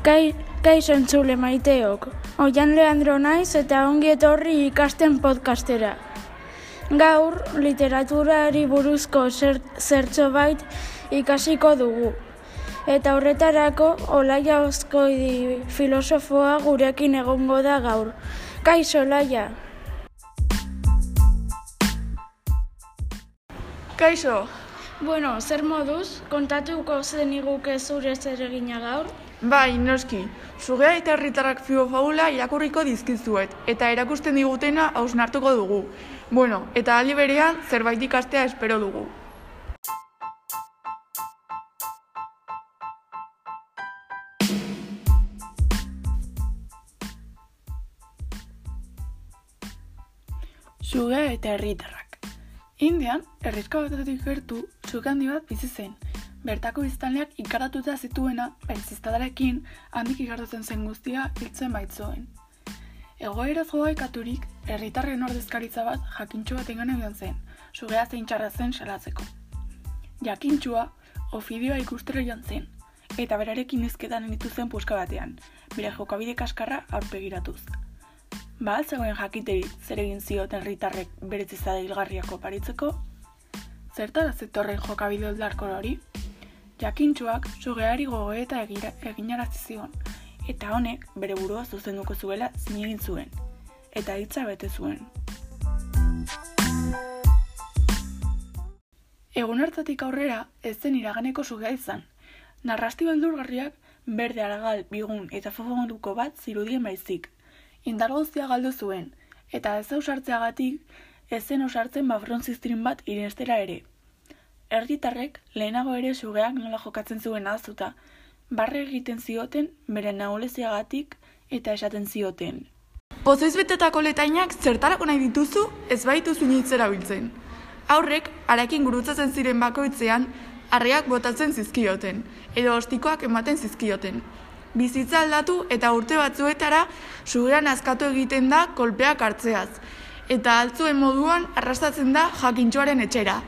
Kai, kaixo entzule maiteok, oian Leandro naiz eta ongi etorri ikasten podcastera. Gaur, literaturari buruzko zer, zertxo bait ikasiko dugu. Eta horretarako, Olaia Oskoidi filosofoa gurekin egongo da gaur. Kaixo, Olaia! Kaixo, Bueno, zer moduz, kontatuko zen iguke zure zer egina gaur? Bai, noski, sugea eta herritarrak fio irakurriko dizkizuet, eta erakusten digutena hausnartuko dugu. Bueno, eta aldi berean zerbait ikastea espero dugu. Sugea eta herritarrak. Indian, herrizka batetik gertu, suge handi bat bizi zen. Bertako biztanleak ikaratuta zituena, pentsiztadarekin, handik ikartatzen zen guztia hiltzen baitzoen. Egoera zoaikaturik, herritarren ordezkaritza bat jakintxo bat engane joan zen, sugea zein txarra zen salatzeko. Jakintxua, ofidioa ikustera joan zen, eta berarekin izketan enitu zen puska batean, bere jokabide kaskarra aurpegiratuz. Ba, zegoen jakiteri zer egin zioten herritarrek beretzizade hilgarriako paritzeko? Zertara zetorren jokabide oldarko hori? Jakintxuak sugeari gogoeta eginarazi zion, eta honek bere burua zuzenduko zuela zinegin zuen, eta hitza bete zuen. Egun hartatik aurrera ez zen iraganeko sugea izan. Narrasti beldurgarriak berde aragal, bigun eta fofonduko bat zirudien baizik. Indar guztia galdu zuen, eta ez ausartzeagatik ez zen osartzen bafron ziztrin bat irenstera ere. Erditarrek lehenago ere sugeak nola jokatzen zuen azuta, barre egiten zioten bere nahuleziagatik eta esaten zioten. Pozoiz betetako letainak zertarako nahi dituzu, ez baituzu nitz erabiltzen. Aurrek, arakin gurutzatzen ziren bakoitzean, harriak botatzen zizkioten, edo ostikoak ematen zizkioten. Bizitza aldatu eta urte batzuetara sugean askatu egiten da kolpeak hartzeaz, eta altzuen moduan arrastatzen da jakintxoaren etxera,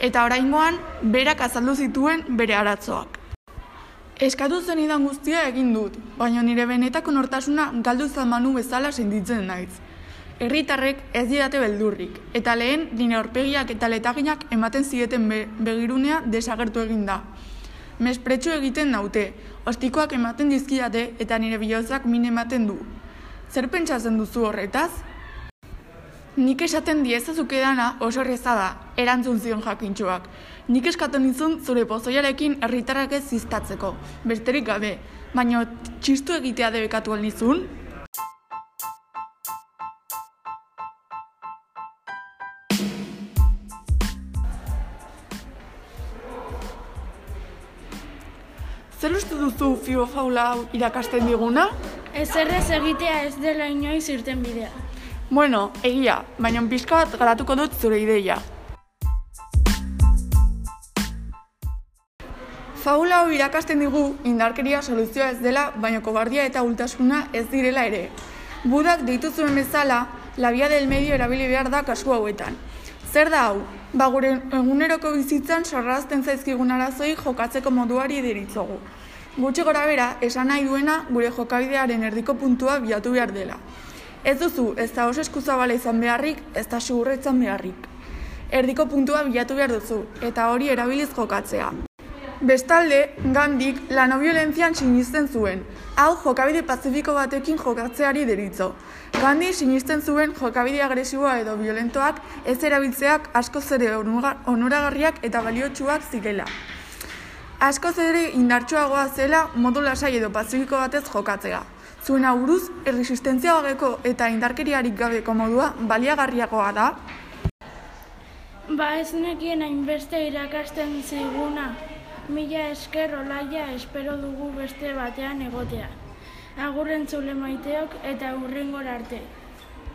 eta oraingoan berak azaldu zituen bere aratzoak. Eskatu zenidan guztia egin dut, baina nire benetako nortasuna galdu zamanu bezala sentitzen naiz. Herritarrek ez didate beldurrik, eta lehen nire aurpegiak eta letaginak ematen zieten be begirunea desagertu egin da. Mespretxu egiten naute, ostikoak ematen dizkiate eta nire bihotzak min ematen du. Zer pentsatzen duzu horretaz? Nik esaten diezazuk edana oso erreza da, erantzun zion jakintxoak. Nik eskatzen dizun zure pozoiarekin herritarrak ez ziztatzeko, besterik gabe, baina txistu egitea debekatu nizun? Zer uste duzu fio faula irakasten diguna? Ez errez egitea ez dela inoiz irten bidea. Bueno, egia, baina pixka bat garatuko dut zure ideia. Faula hau irakasten digu indarkeria soluzioa ez dela, baina kobardia eta ultasuna ez direla ere. Budak deitu zuen bezala, la via del medio erabili behar da kasu hauetan. Zer da hau? Ba gure eguneroko bizitzan sarrazten zaizkigun arazoi jokatzeko moduari deritzogu. Gutxi gora bera, esan nahi duena gure jokabidearen erdiko puntua bilatu behar dela. Ez duzu, ez da oso eskuzabala izan beharrik, ez da segurra izan beharrik. Erdiko puntua bilatu behar duzu, eta hori erabiliz jokatzea. Bestalde, Gandik la no violentzian sinisten zuen. Hau jokabide pazifiko batekin jokatzeari deritzo. Gandhi sinisten zuen jokabide agresiboa edo violentoak ez erabiltzeak askoz ere onuga- onuragarriak eta baliotsuak zirela. Askoz ere indartsuagoa zela modu lasai edo pazifiko batez jokatzea. Zuen auruz, erresistentzia gabeko eta indarkeriarik gabeko modua baliagarriagoa da, Ba ez nekien hainbeste irakasten ziguna. Mila esker olaia espero dugu beste batean egotea. Agurren zule maiteok eta hurrengora arte.